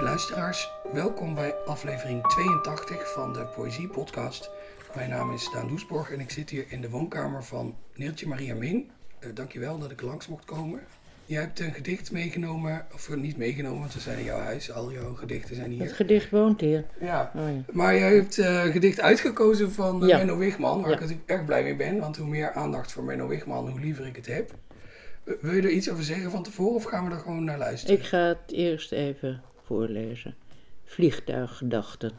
Lieve luisteraars, welkom bij aflevering 82 van de Poëzie Podcast. Mijn naam is Daan Doesborg en ik zit hier in de woonkamer van Neeltje Maria Min. Uh, dankjewel dat ik langs mocht komen. Je hebt een gedicht meegenomen, of niet meegenomen, want we zijn in jouw huis. Al jouw gedichten zijn hier. Het gedicht woont hier. Ja, oh, ja. maar jij hebt uh, een gedicht uitgekozen van uh, ja. Menno Wigman, waar ja. ik natuurlijk erg blij mee ben. Want hoe meer aandacht voor Menno Wigman, hoe liever ik het heb. Wil je er iets over zeggen van tevoren of gaan we er gewoon naar luisteren? Ik ga het eerst even voorlezen. Vliegtuiggedachten.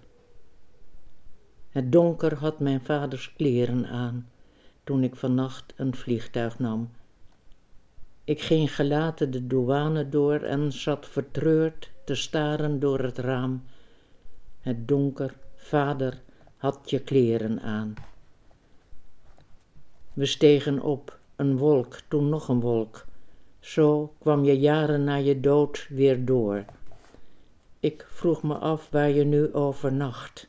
Het donker had mijn vaders kleren aan toen ik vannacht een vliegtuig nam. Ik ging gelaten de douane door en zat vertreurd te staren door het raam. Het donker, vader, had je kleren aan. We stegen op, een wolk, toen nog een wolk. Zo kwam je jaren na je dood weer door. Ik vroeg me af waar je nu overnacht.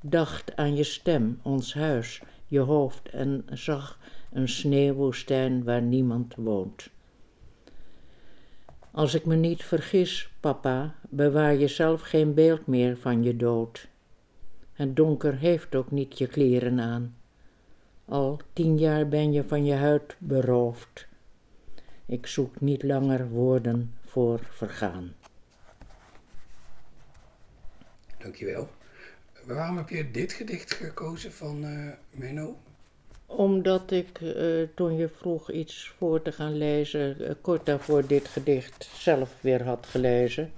Dacht aan je stem, ons huis, je hoofd en zag een sneeuwwoestijn waar niemand woont. Als ik me niet vergis, papa, bewaar je zelf geen beeld meer van je dood. Het donker heeft ook niet je kleren aan. Al tien jaar ben je van je huid beroofd. Ik zoek niet langer woorden voor vergaan. Dankjewel. Waarom heb je dit gedicht gekozen van uh, Menno? Omdat ik uh, toen je vroeg iets voor te gaan lezen, uh, kort daarvoor dit gedicht zelf weer had gelezen.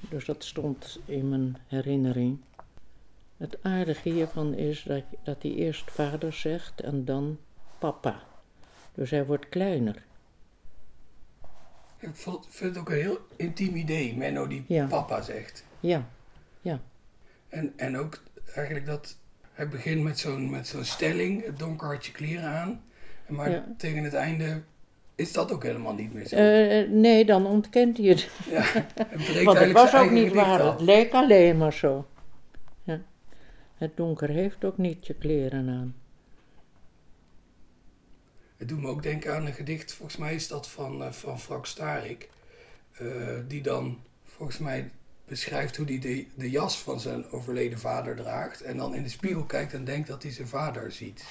Dus dat stond in mijn herinnering. Het aardige hiervan is dat, dat hij eerst vader zegt en dan papa. Dus hij wordt kleiner. Ik vind het ook een heel intiem idee, Menno die papa zegt. Ja, ja. En, en ook eigenlijk dat hij begint met zo'n, met zo'n stelling, het donker had je kleren aan. Maar tegen het einde is dat ook helemaal niet meer zo. Uh, nee, dan ontkent hij het. Ja, het Want het was ook niet waar, het leek alleen maar zo. Ja. Het donker heeft ook niet je kleren aan. Het doet me ook denken aan een gedicht, volgens mij is dat van, uh, van Frank Starik. Uh, die dan volgens mij beschrijft hoe hij de, de jas van zijn overleden vader draagt. En dan in de spiegel kijkt en denkt dat hij zijn vader ziet.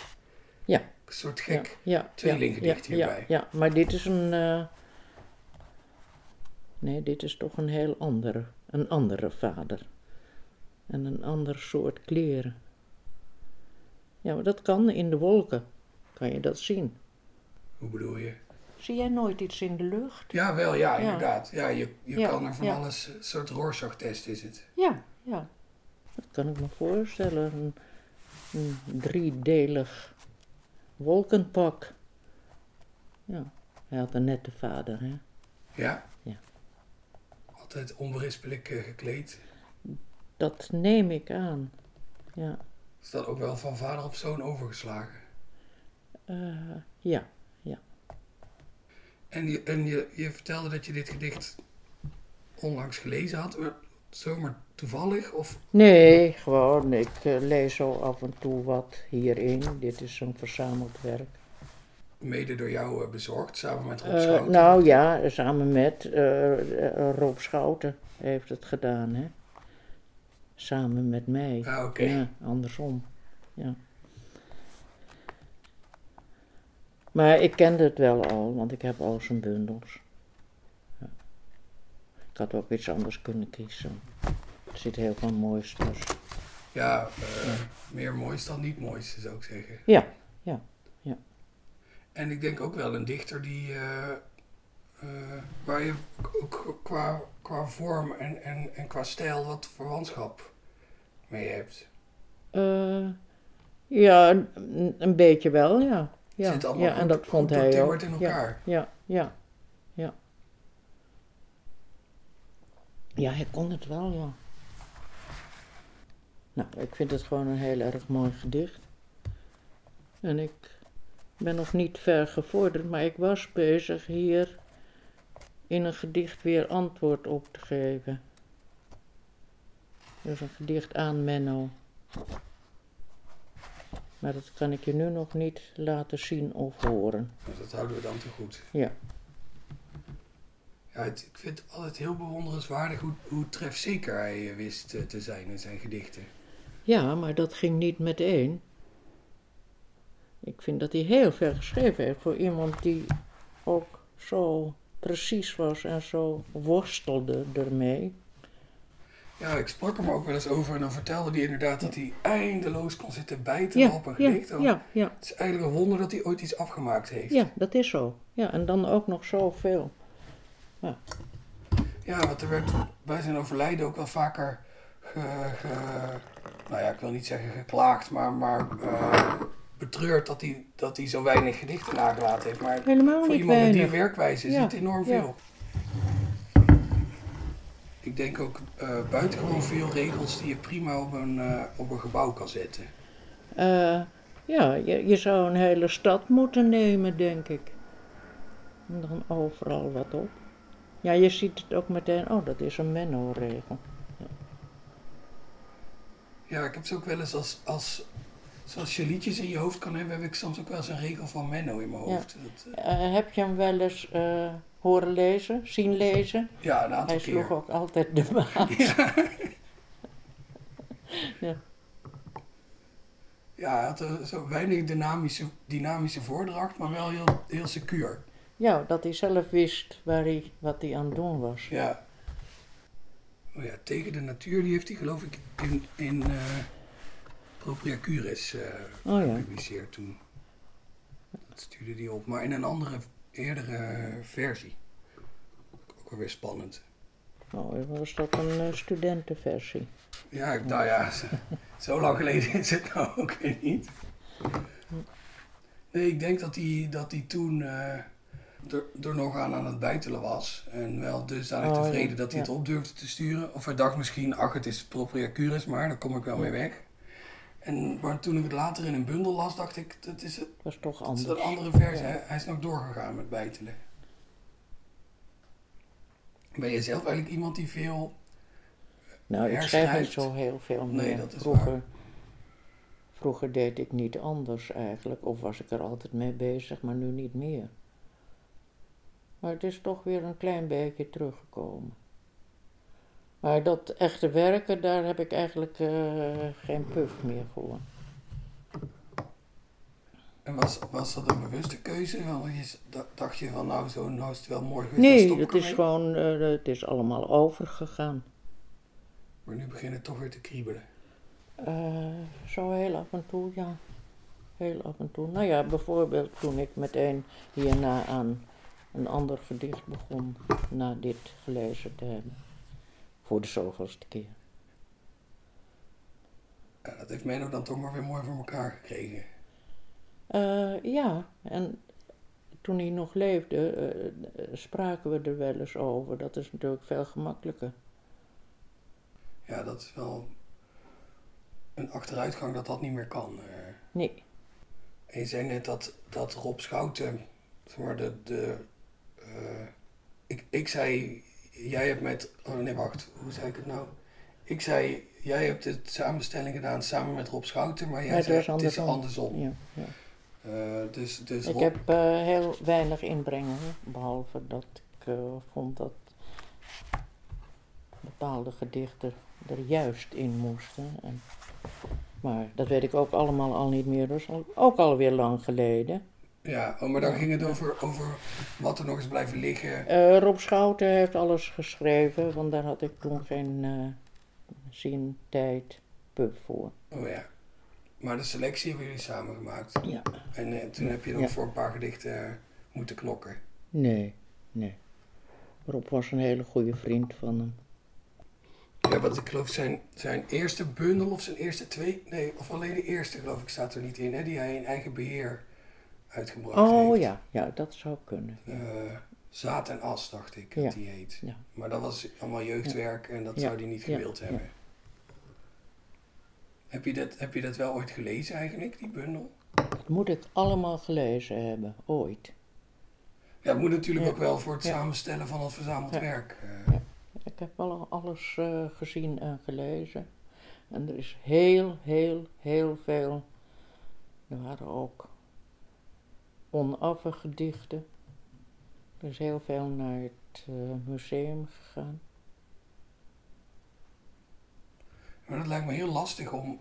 Ja. Een soort gek ja, tweelinggedicht hierbij. Ja, maar dit is een... Uh, nee, dit is toch een heel andere, een andere vader. En een ander soort kleren. Ja, maar dat kan in de wolken. Kan je dat zien. Hoe bedoel je? Zie jij nooit iets in de lucht? Ja, wel, ja, inderdaad. Ja, je, je kan er van alles, een soort Rorschach-test is het. Ja, ja. Dat kan ik me voorstellen. Een, een driedelig wolkenpak. Ja, hij had een nette vader, hè? Ja? Ja. Altijd onberispelijk uh, gekleed. Dat neem ik aan, ja. Is dat ook wel van vader op zoon overgeslagen? Uh, ja. En, je, en je, je vertelde dat je dit gedicht onlangs gelezen had. Zomaar toevallig? Of? Nee, gewoon. Ik uh, lees zo af en toe wat hierin. Dit is een verzameld werk. Mede door jou uh, bezorgd, samen met Rob uh, Schouten? Nou ja, samen met Rob Schouten heeft het gedaan. Hè? Samen met mij. Ah, oké. Ja, andersom. Ja. Maar ik kende het wel al, want ik heb al zijn bundels. Ja. Ik had ook iets anders kunnen kiezen. Er zit heel veel moois tussen. Ja, uh, ja, meer moois dan niet moois, zou ik zeggen. Ja, ja, ja. En ik denk ook wel een dichter die, uh, uh, waar je ook qua, qua vorm en, en, en qua stijl wat verwantschap mee hebt. ja, een, een beetje wel, ja. Ja, zit allemaal ja en dat vond hij ook. in elkaar. Ja, ja, ja. Ja, hij kon het wel, ja. Nou, ik vind het gewoon een heel erg mooi gedicht. En ik ben nog niet ver gevorderd, maar ik was bezig hier in een gedicht weer antwoord op te geven. Dus een gedicht aan Menno. Maar dat kan ik je nu nog niet laten zien of horen. Dus dat houden we dan te goed. Ja. Ja, het- ik vind het altijd heel bewonderenswaardig hoe, hoe trefzeker hij eh, wist eh, te zijn in zijn gedichten. Ja, maar dat ging niet meteen. Ik vind dat hij heel veel geschreven heeft voor iemand die ook zo precies was en zo worstelde ermee. Ja, ik sprak hem ook wel eens over en dan vertelde hij inderdaad dat hij eindeloos kon zitten bijten Ja, op een ja, gedicht. ja, ja, Het is eigenlijk een wonder dat hij ooit iets afgemaakt heeft. ja, dat is zo. Ja, en dan ook nog zoveel. Ja, want er werd bij zijn overlijden ook wel vaker ge, ge- nou ja, ik wil niet zeggen geklaagd, maar, maar eh, betreurd dat hij, dat hij zo weinig gedichten nagelaten heeft. Maar Helemaal voor niet iemand met die werkwijze is Ja, het enorm ja. veel. Ik denk ook eh buitengewoon veel regels die je prima op een, eh, op een gebouw kan zetten. Eh, ja, je, je zou een hele stad moeten nemen, denk ik. En dan overal wat op. Ja, je ziet het ook meteen, oh, dat is een Menno-regel. Ja, ik heb ze ook wel eens als, als zoals je liedjes in je hoofd kan hebben, heb ik soms ook wel eens een regel van Menno in mijn Ja. hoofd. Dat, heb je hem wel eens horen lezen, zien lezen? ja, een aantal Hij keer. sloeg ook altijd de maat. Ja, hij had zo weinig dynamische, dynamische voordracht, maar wel heel, heel secuur. Ja, dat hij zelf wist waar hij, wat hij aan het doen was. Ja. Oh ja, Tegen de Natuur, die heeft hij geloof ik in, in eh Propria Curis eh, Oh ja. gepubliceerd toen. Dat stuurde hij op, maar in een andere, eerdere versie. Ook alweer spannend. Oh, was dat een eh, studentenversie? Ja, ik- nou ja, zo, zo lang geleden is het nou ook weer niet. Nee, ik denk dat hij, dat hij toen eh, er, er nog aan aan het bijtelen was. En wel dusdanig Oh, ja, tevreden dat hij ja. het op durfde te sturen. Of hij dacht misschien, ach, het is propria curis, maar daar kom ik wel mee weg. En, maar toen ik het later in een bundel las, dacht ik, dat is, het, Dat is toch dat is anders. een andere versie. Ja. Hij, hij is nog doorgegaan met bijtelen. Ben je zelf eigenlijk iemand die veel Nou, ik schrijf niet zo heel veel meer. Nee, dat is vroeger, waar. vroeger deed ik niet anders eigenlijk. Of was ik er altijd mee bezig, maar nu niet meer. Maar het is toch weer een klein beetje teruggekomen. Maar dat echte werken, daar heb ik eigenlijk eh, geen puff meer voor. En was, was dat een bewuste keuze? Dacht je van nou, zo nou is het wel mooi geweest. Nee, het is gewoon, eh, het is allemaal overgegaan. Maar nu begint het toch weer te kriebelen. Eh, zo heel af en toe, ja. Heel af en toe. Nou ja, bijvoorbeeld toen ik meteen hierna aan een ander gedicht begon, na dit gelezen te hebben. Voor de zoveelste keer. Ja, dat heeft Menno dan toch maar weer mooi voor elkaar gekregen. Eh, ja, en toen hij nog leefde, eh, spraken we er wel eens over. Dat is natuurlijk veel gemakkelijker. Ja, dat is wel een achteruitgang dat dat niet meer kan. eh. Nee, En je zei net dat, dat Rob Schouten, zeg maar, de... de ik, ik zei, jij hebt met... Oh nee, wacht, hoe zei ik het nou? Ik zei, jij hebt de samenstelling gedaan samen met Rob Schouten, maar jij maar zei, het is andersom. andersom. Ja, ja. Eh, dus dus Ik Rob, heb eh, heel weinig inbrengen, behalve dat ik eh, vond dat bepaalde gedichten er juist in moesten. En, maar dat weet ik ook allemaal al niet meer, dus ook alweer lang geleden. Ja, oh, maar dan ging het over, over wat er nog eens blijven liggen. Eh, Rob Schouten heeft alles geschreven, want daar had ik toen geen eh, zin, tijd, pub voor. Oh ja. Maar de selectie hebben jullie samen gemaakt. Ja. En eh, toen heb je nog Ja. voor een paar gedichten moeten knokken. Nee, nee. Rob was een hele goede vriend van hem. Ja, want ik geloof zijn, zijn eerste bundel of zijn eerste twee... Nee, of alleen de eerste geloof ik staat er niet in. Hè, die hij in eigen beheer uitgebracht Oh heeft. ja, ja, dat zou kunnen. ja. Eh, Zaad en As, dacht ik, dat die heet. Maar dat was allemaal jeugdwerk en dat zou hij niet gewild hebben. Heb, je dat, heb je dat wel ooit gelezen eigenlijk, die bundel? Dat moet ik allemaal gelezen hebben, ooit. Ja, het moet natuurlijk Ja. ook wel voor het Ja. samenstellen van het verzameld Ja. werk. eh. Ik heb wel alles eh, gezien en gelezen. En er is heel, heel, heel veel. Er waren ook onaffe gedichten. is heel veel naar het uh, museum gegaan. Maar dat lijkt me heel lastig om.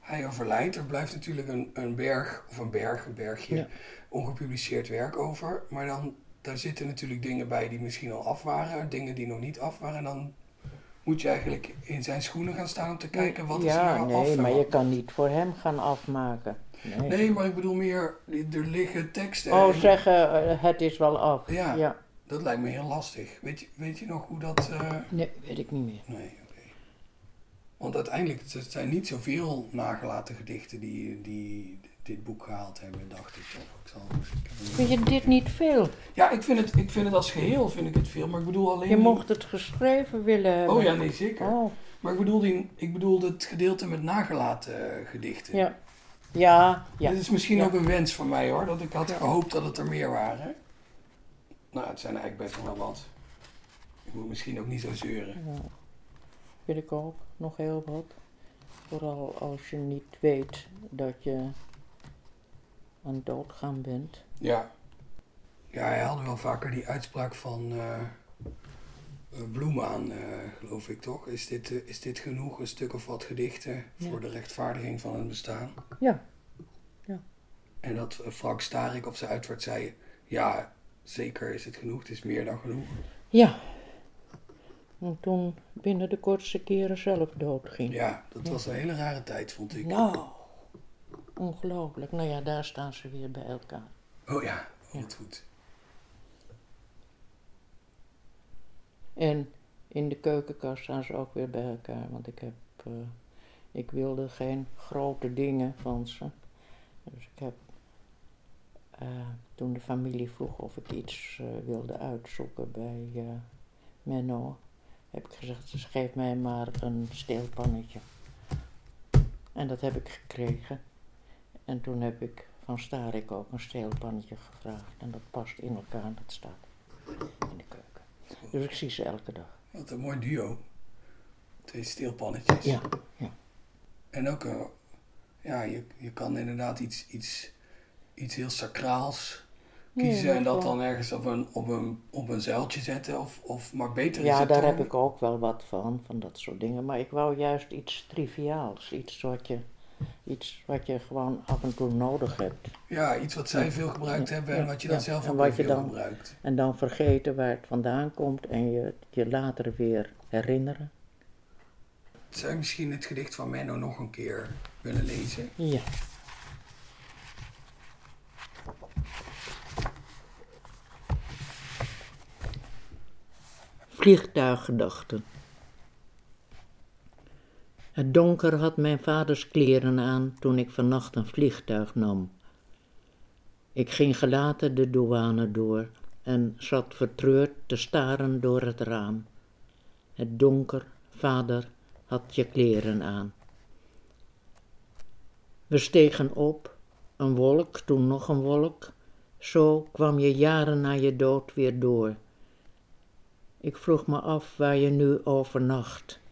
Hij overlijdt, er blijft natuurlijk een, een berg, of een berg, een bergje, Ja. ongepubliceerd werk over. Maar dan, daar zitten natuurlijk dingen bij die misschien al af waren, dingen die nog niet af waren. En dan moet je eigenlijk in zijn schoenen gaan staan om te kijken wat is er ja, nou nee, af. en maar wat- je kan niet voor hem gaan afmaken. Nee. Nee, maar ik bedoel meer, er liggen teksten. oh, en- zeggen, eh, het is wel af. Ja. ja. Dat lijkt me heel lastig. Weet je, weet je nog hoe dat... eh, Nee, weet ik niet meer. Nee, oké. Want uiteindelijk, het zijn niet zoveel nagelaten gedichten die, die dit boek gehaald hebben, dacht ik toch. Ik zal, ik Vind je dit niet veel? Ja, ik vind, het, ik vind het als geheel vind ik het veel, maar ik bedoel alleen... Je mocht het geschreven willen hebben. Oh ja, nee, zeker. Oh, Maar ik bedoel, die, ik bedoel het gedeelte met nagelaten gedichten. ja. Ja, ja. Dit is misschien Ja. ook een wens van mij hoor, dat ik had gehoopt dat het er meer waren. Nou, het zijn eigenlijk best wel wat. Ik moet misschien ook niet zo zeuren. Ja, vind ik ook nog heel wat. Vooral als je niet weet dat je aan het doodgaan bent. Ja. Ja, hij had wel vaker die uitspraak van eh eh, Bloemaan, eh, geloof ik toch? Is dit, eh, is dit genoeg, een stuk of wat gedichten Ja. voor de rechtvaardiging van het bestaan? Ja, En dat eh, Frank Starik op zijn uitvaart zei, ja, zeker is het genoeg, het is meer dan genoeg. ja. En toen binnen de kortste keren zelf doodging. Ja, dat was een hele rare tijd, vond ik. Nou, ongelooflijk. Nou ja, daar staan ze weer bij elkaar. Oh ja, Ja. wat goed. En in de keukenkast staan ze ook weer bij elkaar. Want ik heb, eh, ik wilde geen grote dingen van ze. Dus ik heb, eh, toen de familie vroeg of ik iets eh, wilde uitzoeken bij Menno, heb ik gezegd, dus geef mij maar een steelpannetje. En dat heb ik gekregen. En toen heb ik van Starik ook een steelpannetje gevraagd. En dat past in elkaar dat staat in de keuken. Dus ik zie ze elke dag. Wat een mooi duo. Twee steelpannetjes. Ja, ja. En ook, eh, ja, je, je kan inderdaad iets, iets, iets heel sacraals kiezen en dat wel. dan ergens op een, op een, op een zuiltje zetten. Of, of, maar beter is Ja, daar dan- heb ik ook wel wat van, van dat soort dingen. Maar ik wou juist iets triviaals. Iets wat je, iets wat je gewoon af en toe nodig hebt. Ja, iets wat zij veel gebruikt Ja, hebben en wat je dan ja. zelf ook wat weer je veel dan- gebruikt. En dan vergeten waar het vandaan komt en je je later weer herinneren. Zou je misschien het gedicht van Menno nog een keer willen lezen? Ja. Vliegtuiggedachten. Het donker had mijn vaders kleren aan toen ik vannacht een vliegtuig nam. Ik ging gelaten de douane door en zat vertreurd te staren door het raam. Het donker, vader, had je kleren aan. We stegen op, een wolk, toen nog een wolk. Zo kwam je jaren na je dood weer door. Ik vroeg me af waar je nu overnacht.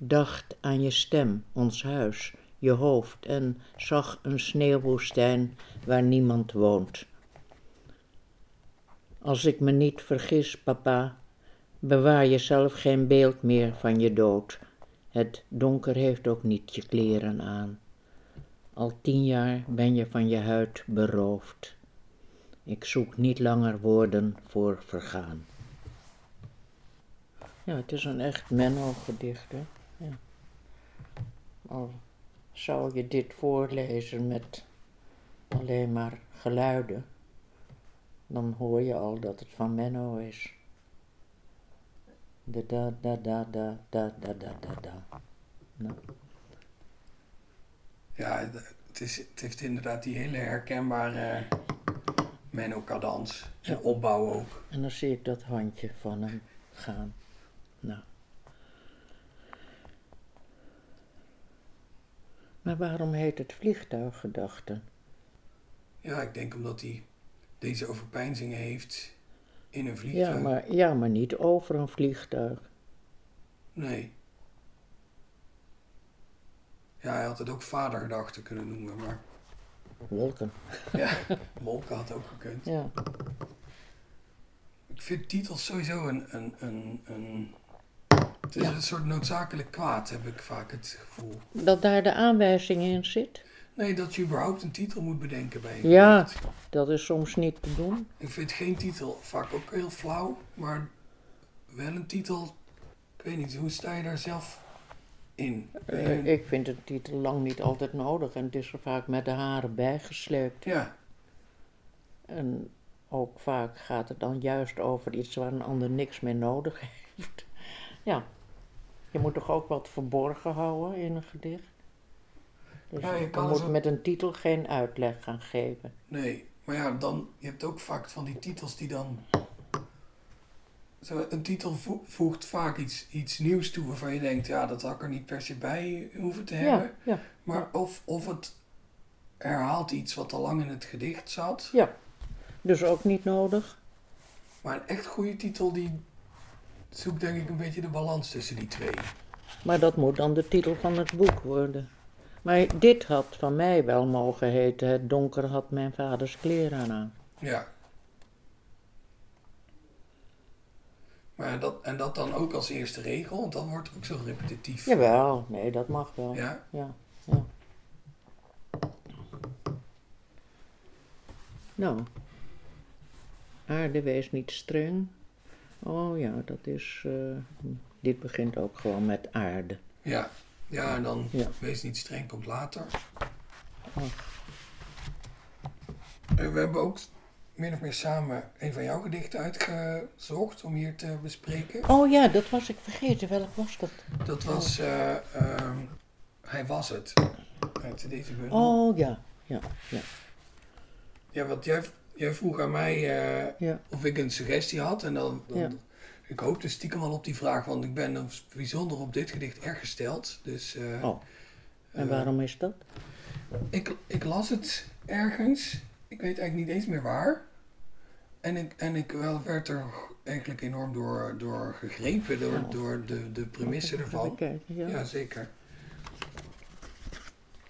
Dacht aan je stem, ons huis, je hoofd en zag een sneeuwwoestijn waar niemand woont. Als ik me niet vergis, papa, bewaar je zelf geen beeld meer van je dood. Het donker heeft ook niet je kleren aan. Al tien jaar ben je van je huid beroofd. Ik zoek niet langer woorden voor vergaan. Ja, het is een echt Menno-gedicht, hè? Ja. Al zou je dit voorlezen met alleen maar geluiden, dan hoor je al dat het van Menno is. Da da da da da da da da da da. Nou, Ja, het, is, het heeft inderdaad die hele herkenbare Menno-cadans. En opbouw ook. En dan zie ik dat handje van hem gaan. Nou. Maar waarom heet het vliegtuiggedachten? Ja, ik denk omdat hij deze overpeinzingen heeft in een vliegtuig. Ja maar, ja, maar niet over een vliegtuig. Nee. Ja, hij had het ook vadergedachten kunnen noemen, maar Wolken. ja, Wolken had ook gekund. Ja. ik vind titels sowieso een... een, een, een het is Ja. een soort noodzakelijk kwaad, heb ik vaak het gevoel. Dat daar de aanwijzing in zit? Nee, dat je überhaupt een titel moet bedenken bij een Ja. Dat is soms niet te doen. Ik vind geen titel vaak ook heel flauw, maar wel een titel. Ik weet niet, hoe sta je daar zelf in? Eh, ik vind een titel lang niet altijd nodig en het is er vaak met de haren bijgesleept. Ja, En ook vaak gaat het dan juist over iets waar een ander niks mee nodig heeft. Ja, je moet toch ook wat verborgen houden in een gedicht? Dus Ja, je moet zo- met een titel geen uitleg gaan geven. nee. Maar ja, dan, je hebt ook vaak van die titels die dan... Zo, een titel vo- voegt vaak iets, iets nieuws toe waarvan je denkt, ja, dat had ik er niet per se bij hoeven te hebben. Ja, ja, Maar of, of het herhaalt iets wat al lang in het gedicht zat. ja. Dus ook niet nodig. Maar een echt goede titel, die zoekt denk ik een beetje de balans tussen die twee. Maar dat moet dan de titel van het boek worden. Maar dit had van mij wel mogen heten: Het donker had mijn vaders kleren aan. Ja. Maar dat, en dat dan ook als eerste regel, want dan wordt het ook zo repetitief. Jawel, nee, dat mag wel. Ja? Ja, ja. Nou, aarde wees niet streng. Oh ja, dat is. eh, dit begint ook gewoon met aarde. Ja. Ja, en dan Ja. wees niet streng, komt later. Ach. Eh, We hebben ook min of meer samen een van jouw gedichten uitgezocht om hier te bespreken. Oh ja, dat was ik vergeten. Welk was dat? Dat was eh, ehm, Hij was het. Uit deze bundel. Oh ja, ja, ja. Ja, want jij, jij vroeg aan mij eh, ja. of ik een suggestie had. En dan, dan Ja. ik hoopte stiekem al op die vraag, want ik ben bijzonder op dit gedicht erg gesteld. Dus eh, Oh, en eh, waarom is dat? ik, ik las het ergens. Ik weet eigenlijk niet eens meer waar. En ik, en ik wel werd er eigenlijk enorm door, door gegrepen, door, Oh. door de, de premisse ervan. kijken, ja. Ja, zeker.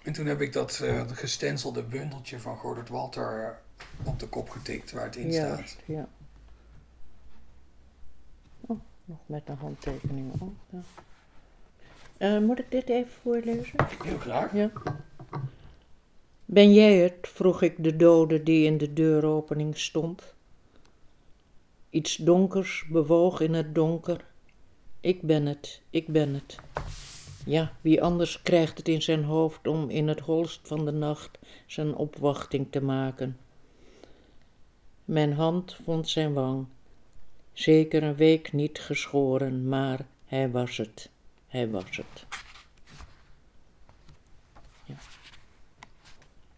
En toen heb ik dat gestencelde bundeltje van Gordert Walter op de kop getikt waar het in staat. Ja. Oh, nog met een handtekening ook. Ja. Eh, moet ik dit even voorlezen? Heel graag. Ja. Ben jij het? vroeg ik de dode die in de deuropening stond. Iets donkers bewoog in het donker. Ik ben het, ik ben het. Ja, wie anders krijgt het in zijn hoofd om in het holst van de nacht zijn opwachting te maken. Mijn hand vond zijn wang. Zeker een week niet geschoren, maar hij was het. Hij was het.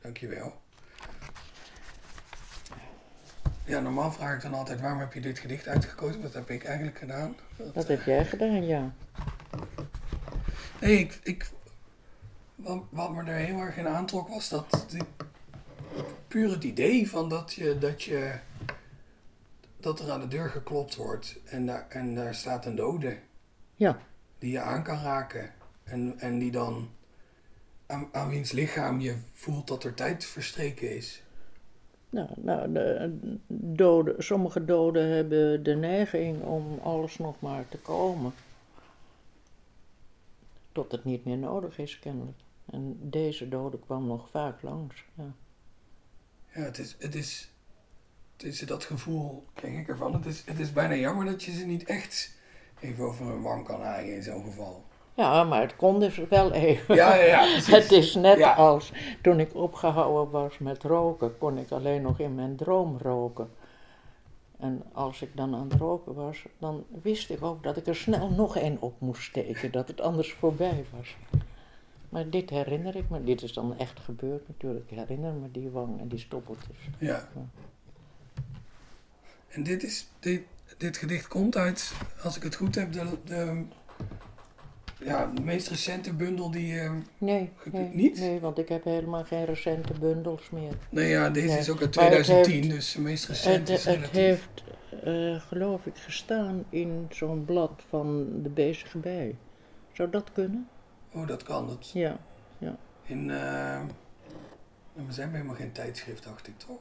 Dankjewel. Ja, normaal vraag ik dan altijd waarom heb je dit gedicht uitgekozen? Dat heb ik eigenlijk gedaan. Dat, Dat heb jij gedaan, ja. Nee, ik, ik, wat, wat me er heel erg in aantrok was dat die, puur het idee van dat je, dat je dat er aan de deur geklopt wordt en daar, en daar staat een dode Ja, die je aan kan raken en, en die dan aan, aan wiens lichaam je voelt dat er tijd verstreken is. nou, nou de doden, sommige doden hebben de neiging om alles nog maar te komen. Tot het niet meer nodig is, kennelijk. En deze dode kwam nog vaak langs. Ja. Ja, het is, het is, het is dat gevoel, krijg ik ervan. Het is, het is bijna jammer dat je ze niet echt even over een wang kan haaien in zo'n geval. ja, maar het kon dus wel even. Ja, ja. Het is net Ja. als toen ik opgehouden was met roken, kon ik alleen nog in mijn droom roken. En als ik dan aan het roken was, dan wist ik ook dat ik er snel nog één op moest steken, dat het anders voorbij was. Maar dit herinner ik me, dit is dan echt gebeurd natuurlijk. Ik herinner me die wang en die stoppeltjes. Ja. En dit, is, dit, dit gedicht komt uit, als ik het goed heb, de, de, ja, de meest recente bundel die... eh, Nee, niet? nee, want ik heb helemaal geen recente bundels meer. nee, ja, deze Nee, is ook uit maar het 2010, heeft- dus de meest Het, recente is het relatief. heeft, eh, geloof ik, gestaan in zo'n blad van de bezige bij. Zou dat kunnen? Oh, dat kan. Dat Ja. in... eh, we zijn helemaal geen tijdschrift, dacht ik, toch?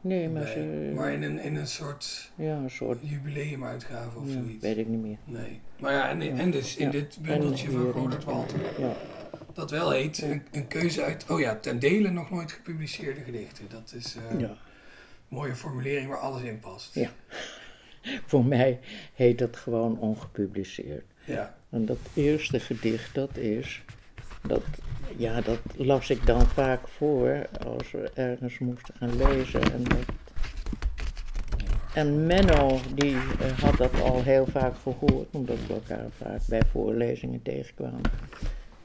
Nee, maar Nee, ze... maar in een, in een soort Ja, een soort... jubileumuitgave of Ja, zoiets. weet ik niet meer. Nee. Maar ja, en, en dus in Ja. dit bundeltje van in- Walter. Ja, Dat wel heet, een, een keuze uit, oh ja, ten dele nog nooit gepubliceerde gedichten. Dat is eh, ja. een mooie formulering waar alles in past. Ja. Voor mij heet dat gewoon ongepubliceerd. Ja. En dat eerste gedicht, dat is, dat, ja, dat las ik dan vaak voor als we ergens moesten gaan lezen. En, dat, en Menno, die eh, had dat al heel vaak gehoord, omdat we elkaar vaak bij voorlezingen tegenkwamen.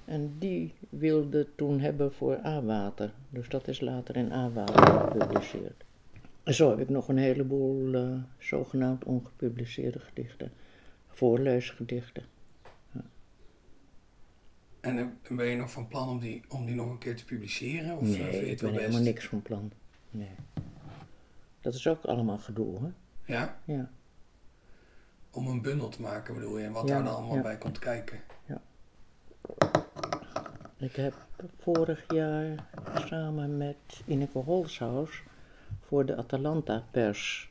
En die wilde toen hebben voor A-water. Dus dat is later in A-water gepubliceerd. Zo heb ik nog een heleboel eh, zogenaamd ongepubliceerde gedichten. Voorleesgedichten. En eh, ben je nog van plan om die, om die nog een keer te publiceren? Of eh, vind Nee, je ik ben helemaal niks van plan. Nee. Dat is ook allemaal gedoe, hè? Ja? Ja. Om een bundel te maken bedoel je? En wat Ja, daar dan allemaal ja. bij komt kijken? Ik heb vorig jaar samen met Ineke Holshaus voor de Atalanta-pers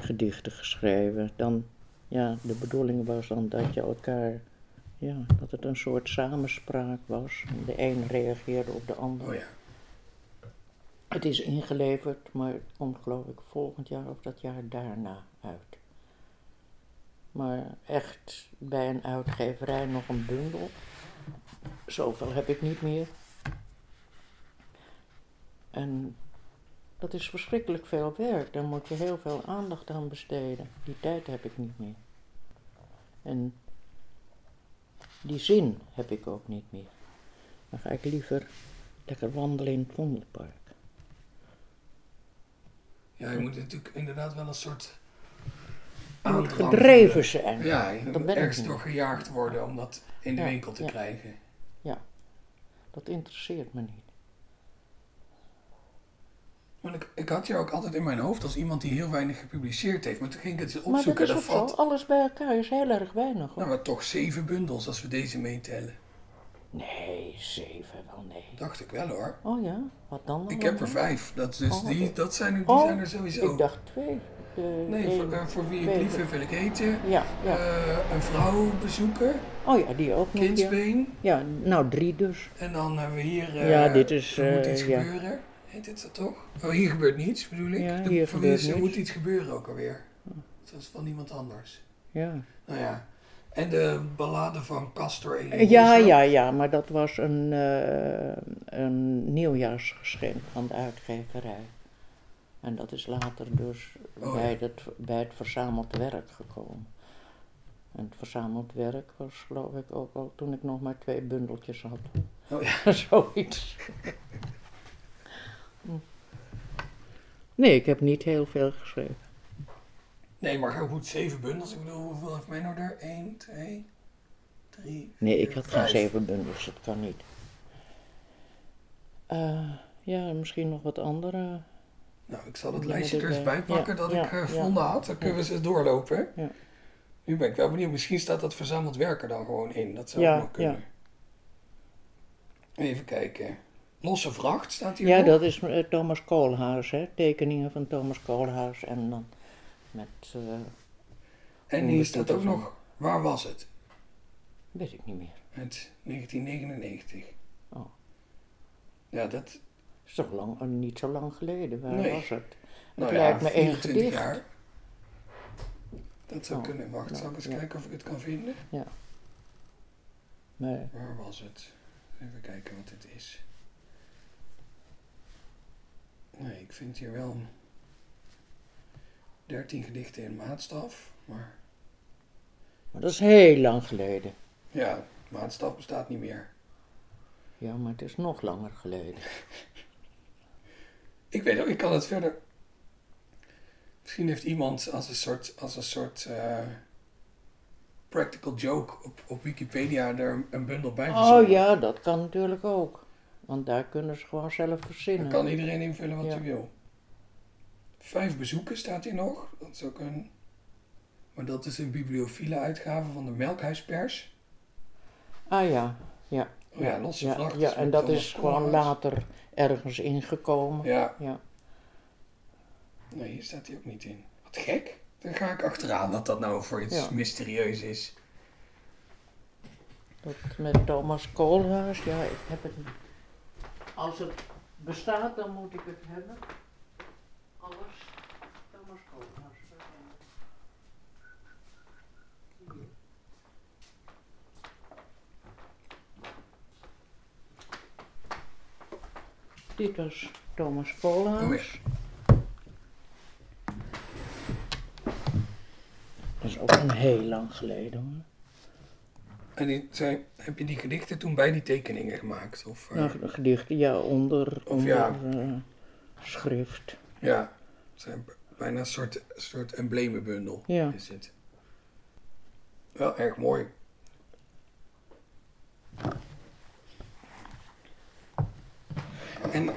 gedichten geschreven. Dan, ja, de bedoeling was dan dat je elkaar, ja, dat het een soort samenspraak was. De een reageerde op de ander. Oh ja. Het is ingeleverd, maar het komt geloof ik volgend jaar of dat jaar daarna uit. Maar echt bij een uitgeverij nog een bundel. Zoveel heb ik niet meer. En dat is verschrikkelijk veel werk. Daar moet je heel veel aandacht aan besteden. Die tijd heb ik niet meer. En die zin heb ik ook niet meer. Dan ga ik liever lekker wandelen in het Vondelpark. Ja, je moet natuurlijk inderdaad wel een soort Je moet gedreven zijn. Ja, je moet ben ik ergens door gejaagd worden om dat in de Ja, winkel te ja. krijgen. Dat interesseert me niet. Ik, ik had je ook altijd in mijn hoofd als iemand die heel weinig gepubliceerd heeft. Maar toen ging ik het Maar dat opzoeken. is ook zo. Alles bij elkaar is heel erg weinig hoor. nou, maar toch zeven bundels als we deze meetellen. Nee, zeven wel nee. Dacht ik wel hoor. Oh ja, wat dan? Ik heb er vijf. Dat, dus Oh, die, dat zijn, die Oh, zijn er sowieso. Ik dacht twee. De nee, een- voor, eh, voor wie ik lief heb wil ik eten. Ja, ja. Eh, een vrouw bezoeken. Oh ja, die ook nog. Kindsbeen. ja, nou drie dus. En dan hebben we hier... eh, Ja, dit is, Er moet eh, iets gebeuren. Heet dit dat toch? Oh, hier gebeurt niets, bedoel ik. Ja, De- hier gebeurt is er moet iets gebeuren ook alweer. Dat is van iemand anders. Ja. Nou ja. En de ballade van Castor Eh, Ja, ja, ja, maar dat was een, eh, een nieuwjaarsgeschenk van de uitgeverij. En dat is later dus Oh, bij, ja. het, bij het verzameld werk gekomen. En het verzameld werk was geloof ik ook al toen ik nog maar twee bundeltjes had. Oh ja. Zoiets. Nee, ik heb niet heel veel geschreven. Nee, maar goed, zeven bundels. Ik bedoel, hoeveel heeft mij nou er? 1, 2, 3, Nee, ik had geen zeven bundels, dat kan niet. Eh, ja, misschien nog wat andere. Nou, ik zal het lijstje er eens erbij. bij pakken Ja, dat ja, ik eh, ja. gevonden had. Dan kunnen we ze eens doorlopen. Ja. Nu ben ik wel benieuwd. Misschien staat dat verzameld werken dan gewoon in. Dat zou ook nog kunnen. Even kijken. Losse vracht staat hier Ja, dat is eh, Thomas Koolhaas, hè? Tekeningen van Thomas Koolhaas en dan met, eh, En hier staat ook nog, waar was het? weet ik niet meer. Het 1999. Oh. Ja, dat, is toch lang, eh, niet zo lang geleden, waar Nee. was het? Het nou lijkt ja, me één 24 gedicht. jaar. Dat zou Oh, kunnen. Wacht, nou, zal ik eens ja. kijken of ik het kan vinden? Maar, Waar was het? Even kijken wat dit is. Nee, ik vind hier wel 13 gedichten in maatstaf. Maar maar dat is heel lang geleden. ja, maatstaf bestaat niet meer. Ja, maar het is nog langer geleden. Ik weet ook, ik kan het verder. Misschien heeft iemand als een soort, als een soort eh, practical joke op, op Wikipedia er een bundel bij verzonnen. Oh ja, dat kan natuurlijk ook. Want daar kunnen ze gewoon zelf Dan verzinnen. kan iedereen invullen wat Ja. hij wil. Vijf bezoeken staat hier nog. Dat is ook een. Maar dat is een bibliophile uitgave van de Melkhuispers. Ah ja, ja. Oh ja, losse vracht. Ja, is en dat is gewoon Koolhaas. later ergens ingekomen. Ja, Ja. Nee, hier staat hij ook niet in. Wat gek. Daar ga ik achteraan dat dat nou voor iets Ja. mysterieus is. Dat met Thomas Koolhuis, ja, ik heb het niet. Als het bestaat, dan moet ik het hebben. Alles. Thomas. Hier. Dit was Thomas Koolhuis. Dat is ook een heel lang geleden hoor. En die, zijn, heb je die gedichten toen bij die tekeningen gemaakt? Of, Nou, gedichten, ja, onder, Of onder ja. eh, schrift. Ja, het zijn bijna een soort, soort emblemenbundel Ja. is het. Wel erg mooi. En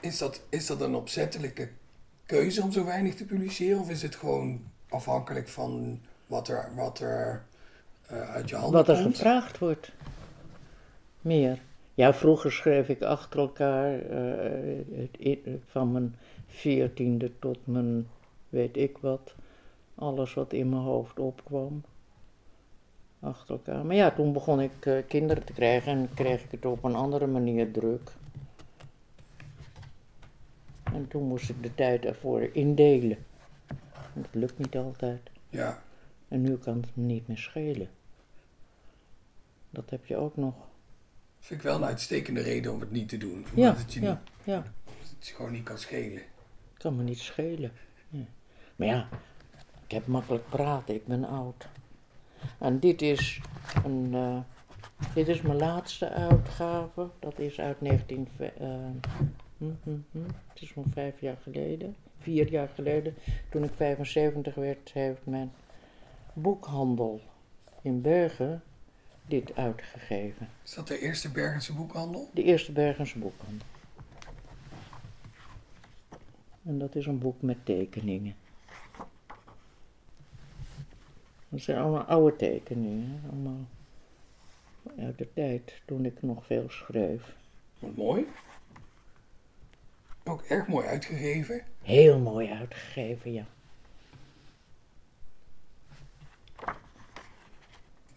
is dat, is dat een opzettelijke keuze om zo weinig te publiceren? Of is het gewoon afhankelijk van wat er, wat er eh, uit je handen Wat er komt? gevraagd wordt. Meer. Ja, vroeger schreef ik achter elkaar eh, van mijn veertiende tot mijn weet ik wat. Alles wat in mijn hoofd opkwam. Achter elkaar. Maar ja, toen begon ik eh, kinderen te krijgen en kreeg ik het op een andere manier druk. En toen moest ik de tijd ervoor indelen. Dat lukt niet altijd. Ja, En nu kan het me niet meer schelen. Dat heb je ook nog. vind ik wel een uitstekende reden om het niet te doen. Omdat Ja, het je ja, niet, ja. het je gewoon niet kan schelen. Kan me niet schelen. Ja. Maar ja, ik heb makkelijk praten, ik ben oud. En dit is, een, eh, dit is mijn laatste uitgave. Dat is uit 19... ve- eh, hm, hm, hm. Het is zo'n vijf jaar geleden. Vier jaar geleden. Toen ik 75 werd, heeft mijn boekhandel in Bergen dit uitgegeven. Is dat de eerste Bergense boekhandel? De eerste Bergense boekhandel. En dat is een boek met tekeningen. Dat zijn allemaal oude tekeningen, allemaal uit de tijd toen ik nog veel schreef. Wat mooi. Ook erg mooi uitgegeven. Heel mooi uitgegeven, ja.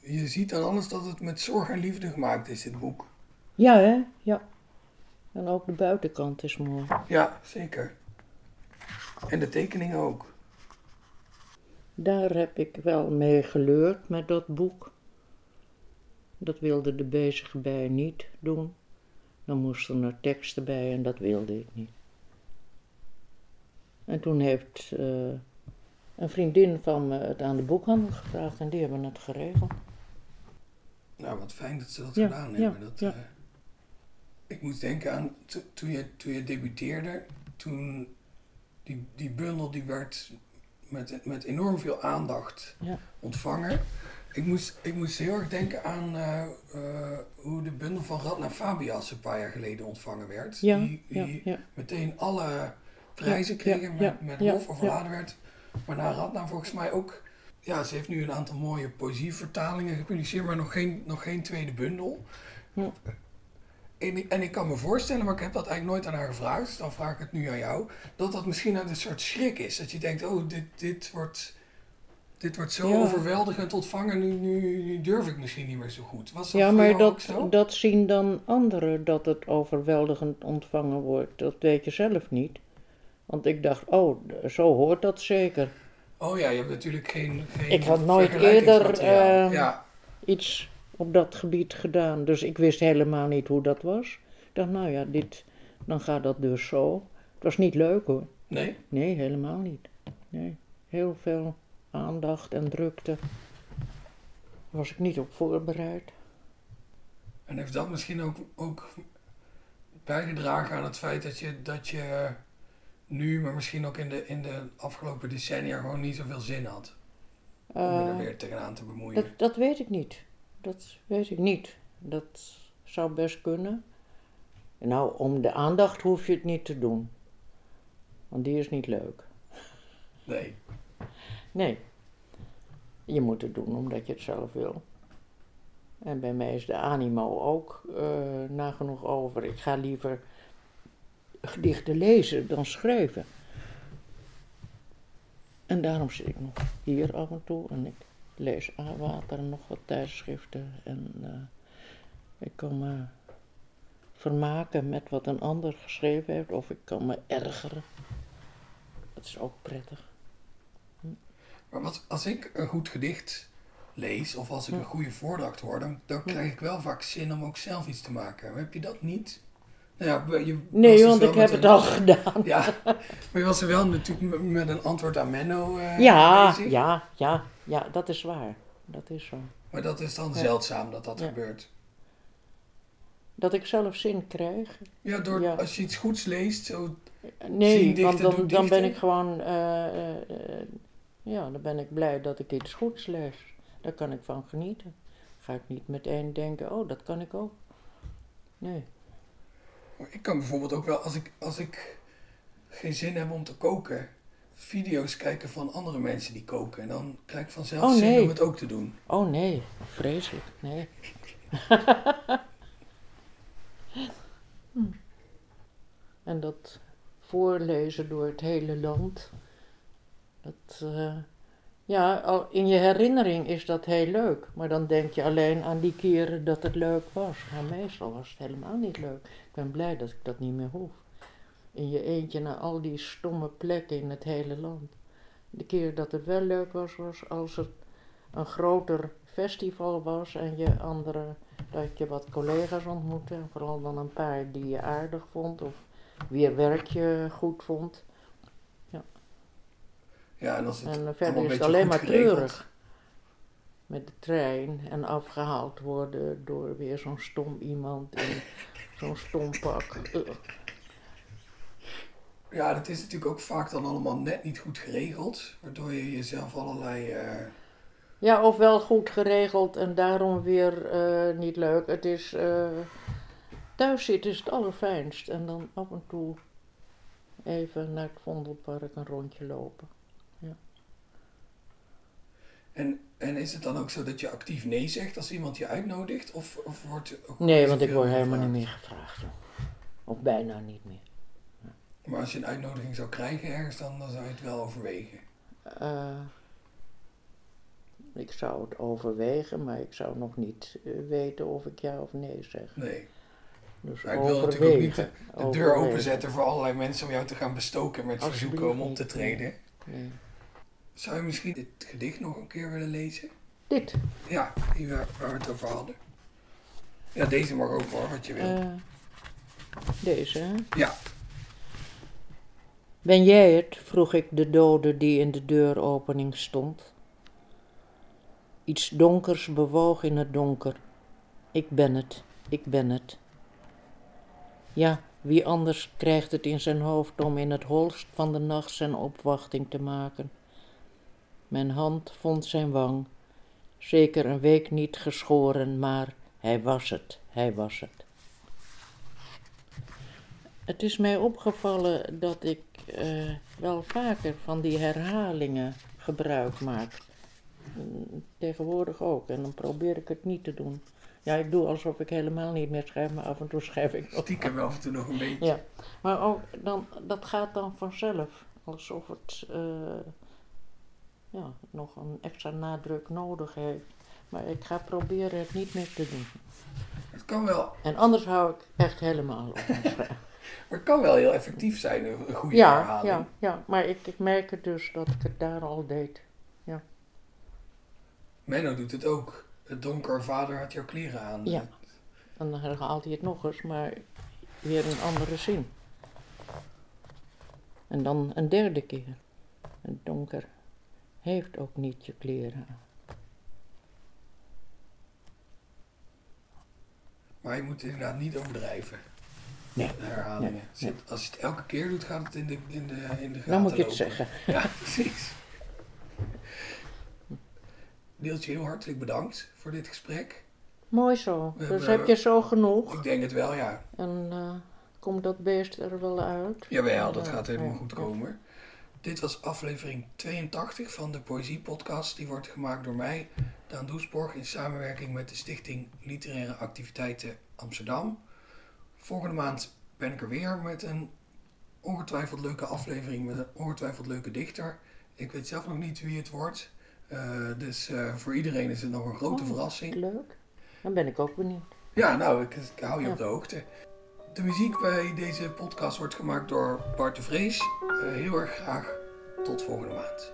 Je ziet aan alles dat het met zorg en liefde gemaakt is, dit boek. Ja, hè? Ja. En ook de buitenkant is mooi. Ja, zeker. En de tekeningen ook. Daar heb ik wel mee geleurd met dat boek. Dat wilde de bezige bij niet doen. Dan moesten er teksten bij en dat wilde ik niet. En toen heeft eh, een vriendin van me het aan de boekhandel gevraagd en die hebben het geregeld. Nou, wat fijn dat ze dat Ja, gedaan ja, hebben. Dat, ja. eh, ik moet denken aan to- toen je, toen je debuteerde. Toen die, die bundel die werd met, met enorm veel aandacht ontvangen. Ik moest, ik moest heel erg denken aan eh, eh, hoe de bundel van Radna Fabias een paar jaar geleden ontvangen werd. Die die meteen alle prijzen ja, met, met lof overladen werd. Waarna Radna volgens mij ook... Ja, ze heeft nu een aantal mooie poëzievertalingen gepubliceerd, maar nog geen, nog geen tweede bundel. Ja. En, ik- en ik kan me voorstellen, maar ik heb dat eigenlijk nooit aan haar gevraagd, dus dan vraag ik het nu aan jou, dat dat misschien uit een soort schrik is. Dat je denkt, oh, dit, dit, wordt, dit wordt zo Ja. overweldigend ontvangen, nu, nu, nu durf ik misschien niet meer zo goed. Was dat Ja, maar dat, dat zien dan anderen dat het overweldigend ontvangen wordt. Dat weet je zelf niet. Want ik dacht, oh, zo hoort dat zeker. Oh ja, je hebt natuurlijk geen, geen Ik had nooit eerder, eh, ja, iets op dat gebied gedaan. Dus ik wist helemaal niet hoe dat was. Ik dacht, nou ja, dit, dan gaat dat dus zo. Het was niet leuk hoor. nee? Nee, helemaal niet. Nee, heel veel aandacht en drukte. Daar was ik niet op voorbereid. En heeft dat misschien ook, ook bijgedragen aan het feit dat je, dat je nu, maar misschien ook in de, in de afgelopen decennia, gewoon niet zoveel zin had om je er Eh, weer tegenaan te bemoeien? dat, dat weet ik niet. Dat weet ik niet. Dat zou best kunnen. Nou, om de aandacht hoef je het niet te doen. Want die is niet leuk. Nee. Nee. Je moet het doen omdat je het zelf wil. En bij mij is de animo ook eh, nagenoeg over. Ik ga liever gedichten lezen dan schrijven. En daarom zit ik nog hier af en toe en ik lees A-Water en nog wat tijdschriften. En eh, ik kan me vermaken met wat een ander geschreven heeft, of ik kan me ergeren. Dat is ook prettig. Maar wat, als ik een goed gedicht lees, of als ik een goede voordracht hoor, dan, dan krijg ik wel vaak zin om ook zelf iets te maken. Maar heb je dat niet? Nou ja, je Nee, dus want ik heb het al gedaan. Ja, maar je was er wel natuurlijk met een antwoord aan Menno eh, Ja, bezig. ja, ja, ja, dat is waar. Dat is zo. Maar dat is dan Ja. zeldzaam dat dat Ja. gebeurt. Dat ik zelf zin krijg. Ja, door, Ja. als je iets goeds leest, zo, Nee, want dan, dan ben ik gewoon, eh, eh, ja, dan ben ik blij dat ik iets goeds lees. Daar kan ik van genieten. Ga ik niet meteen denken, oh, dat kan ik ook. Nee. Ik kan bijvoorbeeld ook wel, als ik, als ik geen zin heb om te koken, video's kijken van andere mensen die koken. En dan krijg ik vanzelf Oh, zin nee. om het ook te doen. Oh nee, vreselijk, nee. Hm. En dat voorlezen door het hele land. Dat, eh, ja, in je herinnering is dat heel leuk. Maar dan denk je alleen aan die keren dat het leuk was. Maar meestal was het helemaal niet leuk. Ik ben blij dat ik dat niet meer hoef. In je eentje naar al die stomme plekken in het hele land. De keer dat het wel leuk was, was als het een groter festival was en je andere, dat je wat collega's ontmoette. En vooral dan een paar die je aardig vond of wie werk je goed vond. Ja, en als het En eh, verder is het alleen maar treurig. Met de trein en afgehaald worden door weer zo'n stom iemand in zo'n stom pak. Ja, dat is natuurlijk ook vaak dan allemaal net niet goed geregeld. Waardoor je jezelf allerlei... eh, Ja, of wel goed geregeld en daarom weer eh, niet leuk. Het is. eh, thuis zitten is het allerfijnst. En dan af en toe even naar het Vondelpark een rondje lopen. En, en is het dan ook zo dat je actief nee zegt als iemand je uitnodigt? Of, of wordt Nee, want ik word helemaal niet meer gevraagd. Of bijna niet meer. Maar als je een uitnodiging zou krijgen ergens, dan, dan zou je het wel overwegen. Eh, ik zou het overwegen, maar ik zou nog niet eh, weten of ik ja of nee zeg. Nee. Dus Maar ik wil natuurlijk ook niet de, deur Overwegen. openzetten voor allerlei mensen om jou te gaan bestoken met verzoeken om op te treden. Nee. Zou je misschien dit gedicht nog een keer willen lezen? Dit. Ja, die waar, waar we het over hadden. Ja, deze mag ook hoor, wat je wil. eh, deze, ja, Ben jij het? vroeg ik de dode die in de deuropening stond. Iets donkers bewoog in het donker. Ik ben het, ik ben het. Ja, wie anders krijgt het in zijn hoofd om in het holst van de nacht zijn opwachting te maken? Mijn hand vond zijn wang, zeker een week niet geschoren, maar hij was het, hij was het. Het is mij opgevallen dat ik eh, wel vaker van die herhalingen gebruik maak. Tegenwoordig ook. En dan probeer ik het niet te doen. Ja, ik doe alsof ik helemaal niet meer schrijf, maar af en toe schrijf ik nog. stiekem af en toe nog een beetje. Ja, maar ook dan, dat gaat dan vanzelf. Alsof het eh, ja, nog een extra nadruk nodig heeft. Maar ik ga proberen het niet meer te doen. Het kan wel, En anders hou ik echt helemaal op schrijven. maar het kan wel heel effectief zijn, een goede Ja, herhaling. ja, ja, maar ik, ik merk het dus dat ik het daar al deed. Menno doet het ook. Het donker vader had jouw kleren aan. Ja. En dan herhaalt hij het nog eens, maar weer een andere zin. En dan een derde keer. Het donker heeft ook niet je kleren aan. Maar je moet inderdaad niet overdrijven. Nee. Herhalingen. Nee, Als je het- Als je het elke keer doet, gaat het in de, in de, in de gaten Dan moet je het lopen. zeggen. Ja, precies. Deeltje, heel hartelijk bedankt voor dit gesprek. Mooi zo. We Dus hebben- heb je zo genoeg. Ik denk het wel, ja. En eh, komt dat beest er wel uit? Jawel, dat gaat helemaal goed komen. Dit was aflevering 82 van de Poëzie Podcast. Die wordt gemaakt door mij, Daan Doesborg, in samenwerking met de Stichting Literaire Activiteiten Amsterdam. Volgende maand ben ik er weer met een ongetwijfeld leuke aflevering met een ongetwijfeld leuke dichter. Ik weet zelf nog niet wie het wordt. Uh, dus uh, voor iedereen is het nog een grote Oh, verrassing. Leuk. Dan ben ik ook benieuwd. Ja, nou, ik, ik hou je Ja. op de hoogte. De muziek bij deze podcast wordt gemaakt door Bart de Vrees. Eh, heel erg graag tot volgende maand.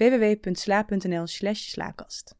www.sla.nl/slaakast.